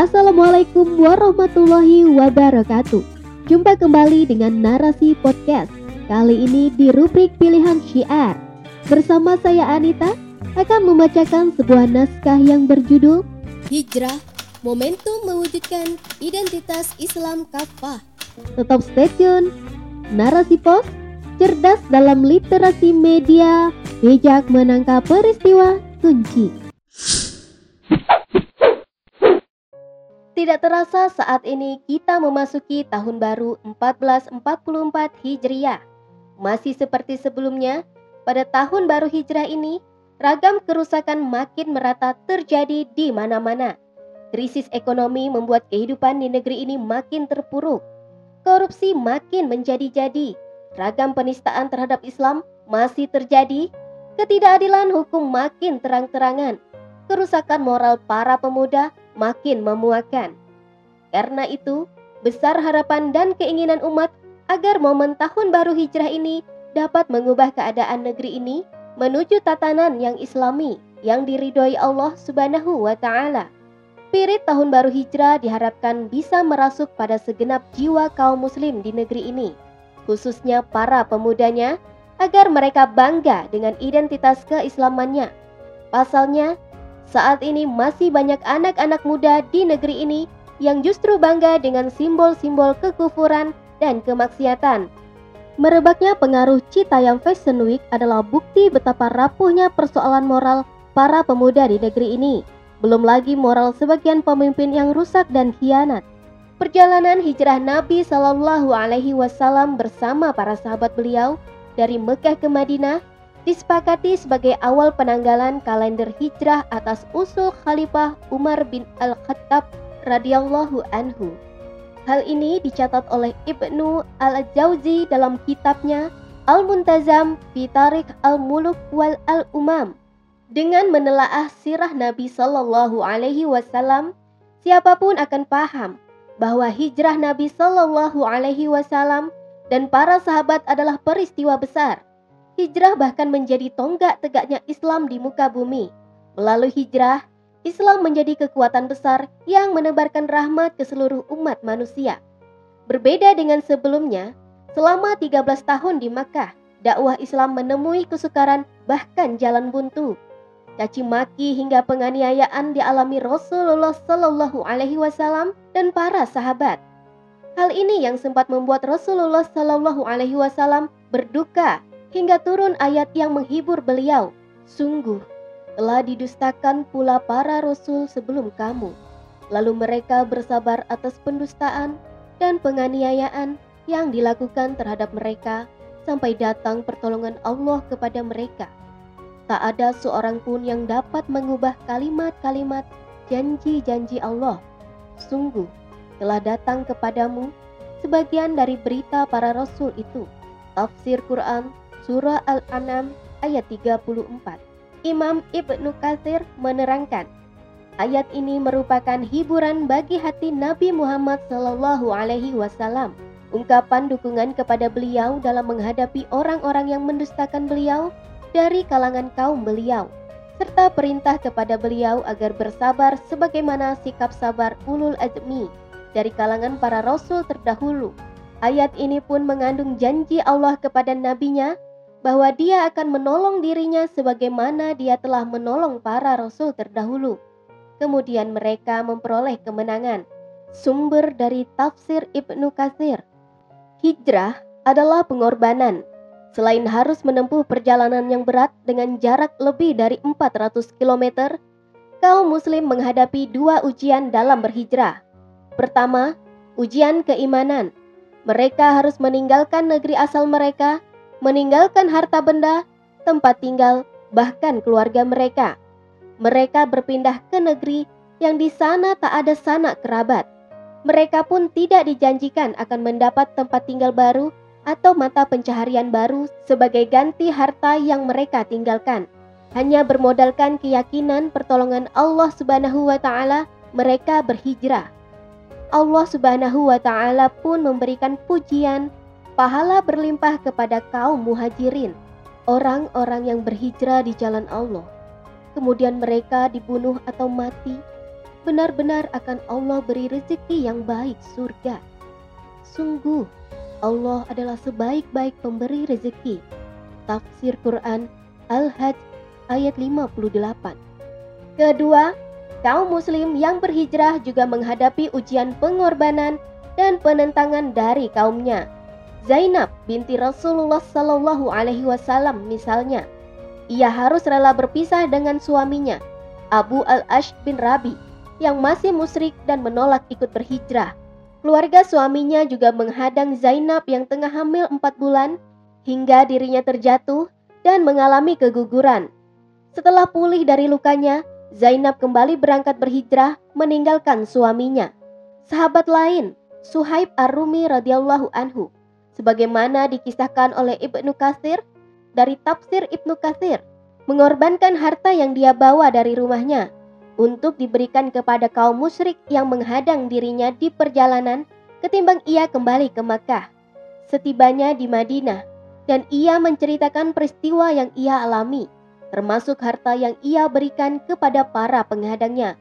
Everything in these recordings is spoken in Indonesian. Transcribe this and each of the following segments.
Assalamualaikum warahmatullahi wabarakatuh. Jumpa kembali dengan narasi podcast. Kali ini di rubrik pilihan syiar. Bersama saya Anita akan membacakan sebuah naskah yang berjudul Hijrah, momentum mewujudkan identitas Islam kafah. Tetap stay tune. Narasi pos cerdas dalam literasi media, bijak menangkap peristiwa kunci. Tidak terasa saat ini kita memasuki tahun baru 1444 Hijriah. Masih seperti sebelumnya, pada tahun baru Hijrah ini, ragam kerusakan makin merata terjadi di mana-mana. Krisis ekonomi membuat kehidupan di negeri ini makin terpuruk. Korupsi makin menjadi-jadi. Ragam penistaan terhadap Islam masih terjadi. Ketidakadilan hukum makin terang-terangan. Kerusakan moral para pemuda makin memuakan. Karena itu, besar harapan dan keinginan umat agar momen tahun baru hijrah ini dapat mengubah keadaan negeri ini menuju tatanan yang islami yang diridhoi Allah Subhanahu wa taala. Spirit tahun baru hijrah diharapkan bisa merasuk pada segenap jiwa kaum muslim di negeri ini, khususnya para pemudanya, agar mereka bangga dengan identitas keislamannya. Pasalnya, saat ini masih banyak anak-anak muda di negeri ini yang justru bangga dengan simbol-simbol kekufuran dan kemaksiatan. Merebaknya pengaruh Citayam Fashion Week adalah bukti betapa rapuhnya persoalan moral para pemuda di negeri ini. Belum lagi moral sebagian pemimpin yang rusak dan khianat. Perjalanan hijrah Nabi Shallallahu Alaihi Wasallam bersama para sahabat beliau dari Mekah ke Madinah disepakati sebagai awal penanggalan kalender hijrah atas usul Khalifah Umar bin Al-Khattab radhiyallahu anhu. Hal ini dicatat oleh Ibnu Al-Jauzi dalam kitabnya Al-Muntazam fi Tarikh Al-Muluk wal Al-Umam. Dengan menelaah sirah Nabi Sallallahu alaihi wasallam, siapa pun akan paham bahwa hijrah Nabi Sallallahu alaihi wasallam dan para sahabat adalah peristiwa besar Hijrah bahkan menjadi tonggak tegaknya Islam di muka bumi. Melalui hijrah, Islam menjadi kekuatan besar yang menebarkan rahmat ke seluruh umat manusia. Berbeda dengan sebelumnya, selama 13 tahun di Makkah, dakwah Islam menemui kesukaran bahkan jalan buntu. Caci maki hingga penganiayaan dialami Rasulullah Shallallahu alaihi wasallam dan para sahabat. Hal ini yang sempat membuat Rasulullah Shallallahu alaihi wasallam berduka hingga turun ayat yang menghibur beliau. Sungguh, telah didustakan pula para rasul sebelum kamu. Lalu mereka bersabar atas pendustaan dan penganiayaan yang dilakukan terhadap mereka sampai datang pertolongan Allah kepada mereka. Tak ada seorang pun yang dapat mengubah kalimat-kalimat janji-janji Allah. Sungguh, telah datang kepadamu sebagian dari berita para rasul itu. Tafsir Quran Surah Al-An'am ayat 34. Imam Ibnu Katsir menerangkan, ayat ini merupakan hiburan bagi hati Nabi Muhammad Shallallahu alaihi wasallam. Ungkapan dukungan kepada beliau dalam menghadapi orang-orang yang mendustakan beliau dari kalangan kaum beliau serta perintah kepada beliau agar bersabar sebagaimana sikap sabar ulul azmi dari kalangan para rasul terdahulu. Ayat ini pun mengandung janji Allah kepada nabinya bahwa dia akan menolong dirinya sebagaimana dia telah menolong para rasul terdahulu. Kemudian mereka memperoleh kemenangan. Sumber dari tafsir Ibnu Katsir. Hijrah adalah pengorbanan. Selain harus menempuh perjalanan yang berat dengan jarak lebih dari 400 km, kaum muslim menghadapi dua ujian dalam berhijrah. Pertama, ujian keimanan. Mereka harus meninggalkan negeri asal mereka meninggalkan harta benda, tempat tinggal, bahkan keluarga mereka. Mereka berpindah ke negeri yang di sana tak ada sanak kerabat. Mereka pun tidak dijanjikan akan mendapat tempat tinggal baru atau mata pencaharian baru sebagai ganti harta yang mereka tinggalkan. Hanya bermodalkan keyakinan pertolongan Allah Subhanahu wa taala, mereka berhijrah. Allah Subhanahu wa taala pun memberikan pujian pahala berlimpah kepada kaum muhajirin, orang-orang yang berhijrah di jalan Allah. Kemudian mereka dibunuh atau mati, benar-benar akan Allah beri rezeki yang baik surga. Sungguh, Allah adalah sebaik-baik pemberi rezeki. Tafsir Quran Al-Hajj ayat 58. Kedua, kaum muslim yang berhijrah juga menghadapi ujian pengorbanan dan penentangan dari kaumnya. Zainab binti Rasulullah Shallallahu alaihi wasallam misalnya, ia harus rela berpisah dengan suaminya, Abu Al-Ash bin Rabi, yang masih musyrik dan menolak ikut berhijrah. Keluarga suaminya juga menghadang Zainab yang tengah hamil empat bulan hingga dirinya terjatuh dan mengalami keguguran. Setelah pulih dari lukanya, Zainab kembali berangkat berhijrah meninggalkan suaminya. Sahabat lain, Suhaib Ar-Rumi radhiyallahu anhu, sebagaimana dikisahkan oleh Ibnu Katsir dari tafsir Ibnu Katsir, mengorbankan harta yang dia bawa dari rumahnya untuk diberikan kepada kaum musyrik yang menghadang dirinya di perjalanan ketimbang ia kembali ke Makkah. Setibanya di Madinah, dan ia menceritakan peristiwa yang ia alami, termasuk harta yang ia berikan kepada para penghadangnya.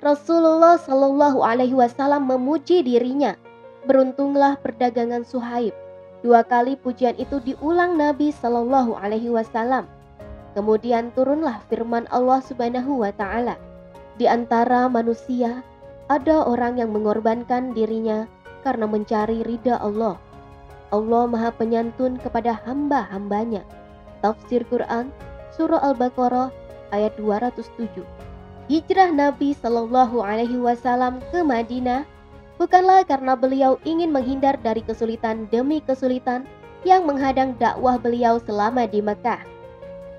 Rasulullah Shallallahu Alaihi Wasallam memuji dirinya. Beruntunglah perdagangan Suhaib. Dua kali pujian itu diulang Nabi Shallallahu Alaihi Wasallam. Kemudian turunlah firman Allah Subhanahu wa Ta'ala. Di antara manusia, ada orang yang mengorbankan dirinya karena mencari ridha Allah. Allah Maha Penyantun kepada hamba-hambanya. Tafsir Quran Surah Al-Baqarah ayat 207. Hijrah Nabi Shallallahu Alaihi Wasallam ke Madinah bukanlah karena beliau ingin menghindar dari kesulitan demi kesulitan yang menghadang dakwah beliau selama di Mekah.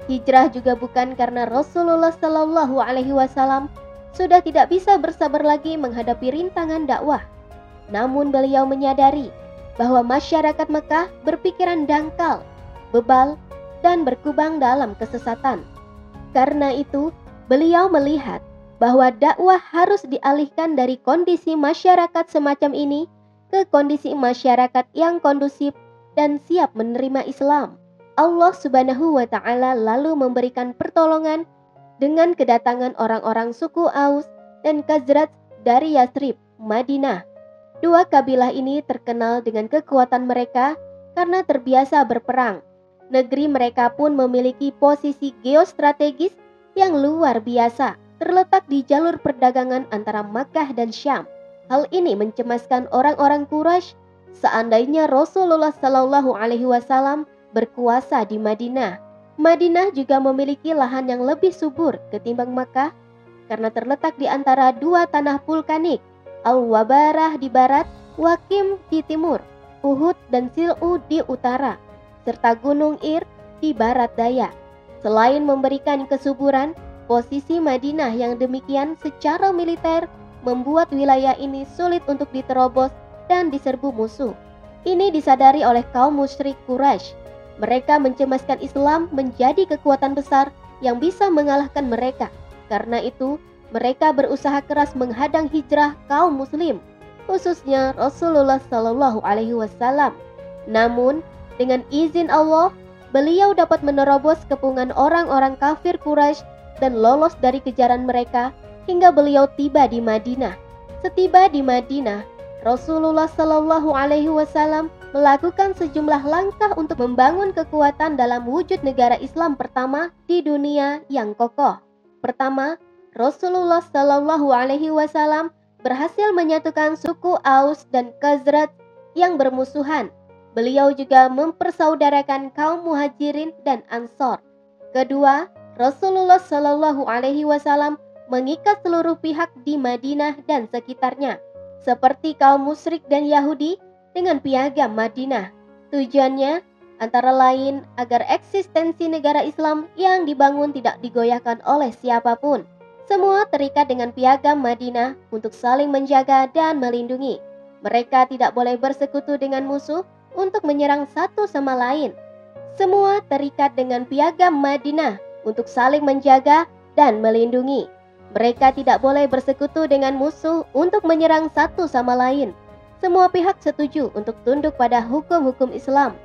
Hijrah juga bukan karena Rasulullah Shallallahu Alaihi Wasallam sudah tidak bisa bersabar lagi menghadapi rintangan dakwah. Namun beliau menyadari bahwa masyarakat Mekah berpikiran dangkal, bebal, dan berkubang dalam kesesatan. Karena itu, beliau melihat bahwa dakwah harus dialihkan dari kondisi masyarakat semacam ini ke kondisi masyarakat yang kondusif dan siap menerima Islam. Allah Subhanahu wa taala lalu memberikan pertolongan dengan kedatangan orang-orang suku Aus dan Khazraj dari Yathrib, Madinah. Dua kabilah ini terkenal dengan kekuatan mereka karena terbiasa berperang. Negeri mereka pun memiliki posisi geostrategis yang luar biasa, terletak di jalur perdagangan antara Makkah dan Syam. Hal ini mencemaskan orang-orang Quraisy seandainya Rasulullah Shallallahu Alaihi Wasallam berkuasa di Madinah. Madinah juga memiliki lahan yang lebih subur ketimbang Makkah karena terletak di antara dua tanah vulkanik, Al-Wabarah di barat, Wakim di timur, Uhud dan Sil'u di utara, serta Gunung Ir di barat daya. Selain memberikan kesuburan, posisi Madinah yang demikian secara militer membuat wilayah ini sulit untuk diterobos dan diserbu musuh. Ini disadari oleh kaum musyrik Quraisy mereka mencemaskan Islam menjadi kekuatan besar yang bisa mengalahkan mereka. Karena itu, mereka berusaha keras menghadang hijrah kaum muslim, khususnya Rasulullah Shallallahu alaihi wasallam. Namun, dengan izin Allah, beliau dapat menerobos kepungan orang-orang kafir Quraisy dan lolos dari kejaran mereka hingga beliau tiba di Madinah. Setiba di Madinah, Rasulullah Shallallahu Alaihi Wasallam melakukan sejumlah langkah untuk membangun kekuatan dalam wujud negara Islam pertama di dunia yang kokoh. Pertama, Rasulullah Shallallahu Alaihi Wasallam berhasil menyatukan suku Aus dan Khazraj yang bermusuhan. Beliau juga mempersaudarakan kaum Muhajirin dan Ansor. Kedua, Rasulullah Shallallahu Alaihi Wasallam mengikat seluruh pihak di Madinah dan sekitarnya seperti kaum musyrik dan Yahudi dengan piagam Madinah. Tujuannya antara lain agar eksistensi negara Islam yang dibangun tidak digoyahkan oleh siapa pun. Semua terikat dengan piagam Madinah untuk saling menjaga dan melindungi. Mereka tidak boleh bersekutu dengan musuh untuk menyerang satu sama lain. Semua terikat dengan piagam Madinah untuk saling menjaga dan melindungi. Mereka tidak boleh bersekutu dengan musuh untuk menyerang satu sama lain. Semua pihak setuju untuk tunduk pada hukum-hukum Islam.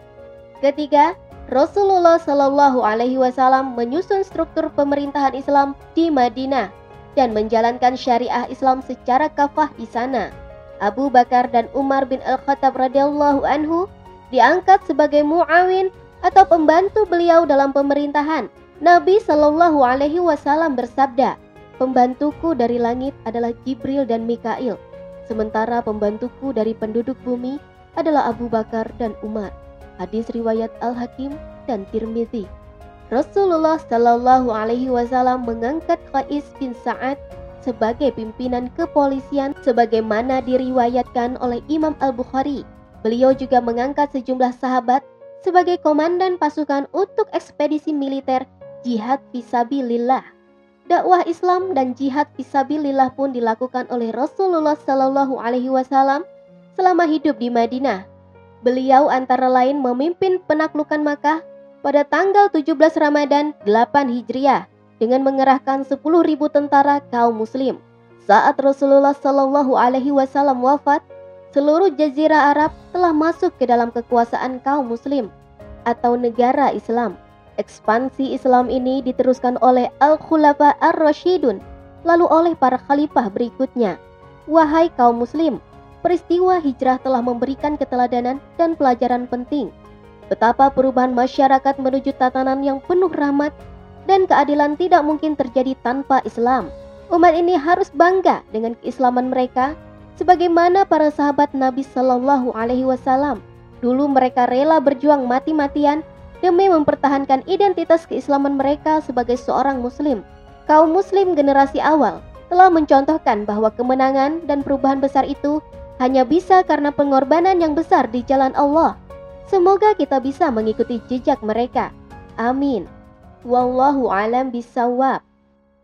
Ketiga, Rasulullah Shallallahu Alaihi Wasallam menyusun struktur pemerintahan Islam di Madinah. dan menjalankan syariah Islam secara kafah di sana. Abu Bakar dan Umar bin Al-Khattab radhiyallahu anhu diangkat sebagai muawin atau pembantu beliau dalam pemerintahan. Nabi Shallallahu alaihi wasallam bersabda, "Pembantuku dari langit adalah Jibril dan Mikail, sementara pembantuku dari penduduk bumi adalah Abu Bakar dan Umar." Hadis riwayat Al-Hakim dan Tirmizi. Rasulullah Shallallahu alaihi wasallam mengangkat Qais bin Sa'ad sebagai pimpinan kepolisian sebagaimana diriwayatkan oleh Imam Al-Bukhari. Beliau juga mengangkat sejumlah sahabat sebagai komandan pasukan untuk ekspedisi militer jihad fisabilillah. Dakwah Islam dan jihad fisabilillah pun dilakukan oleh Rasulullah Shallallahu alaihi wasallam selama hidup di Madinah. Beliau antara lain memimpin penaklukan Makkah pada tanggal 17 Ramadan 8 Hijriah dengan mengerahkan 10.000 tentara kaum muslim. Saat Rasulullah Shallallahu alaihi wasallam wafat, seluruh jazirah Arab telah masuk ke dalam kekuasaan kaum muslim atau negara Islam. Ekspansi Islam ini diteruskan oleh Al-Khulafa Ar-Rashidun, lalu oleh para khalifah berikutnya. Wahai kaum muslim, peristiwa hijrah telah memberikan keteladanan dan pelajaran penting. Betapa perubahan masyarakat menuju tatanan yang penuh rahmat dan keadilan tidak mungkin terjadi tanpa Islam. Umat ini harus bangga dengan keislaman mereka sebagaimana para sahabat Nabi Shallallahu alaihi wasallam. Dulu mereka rela berjuang mati-matian demi mempertahankan identitas keislaman mereka sebagai seorang muslim. Kaum muslim generasi awal telah mencontohkan bahwa kemenangan dan perubahan besar itu hanya bisa karena pengorbanan yang besar di jalan Allah. Semoga kita bisa mengikuti jejak mereka. Amin. Wallahu alam bisawab.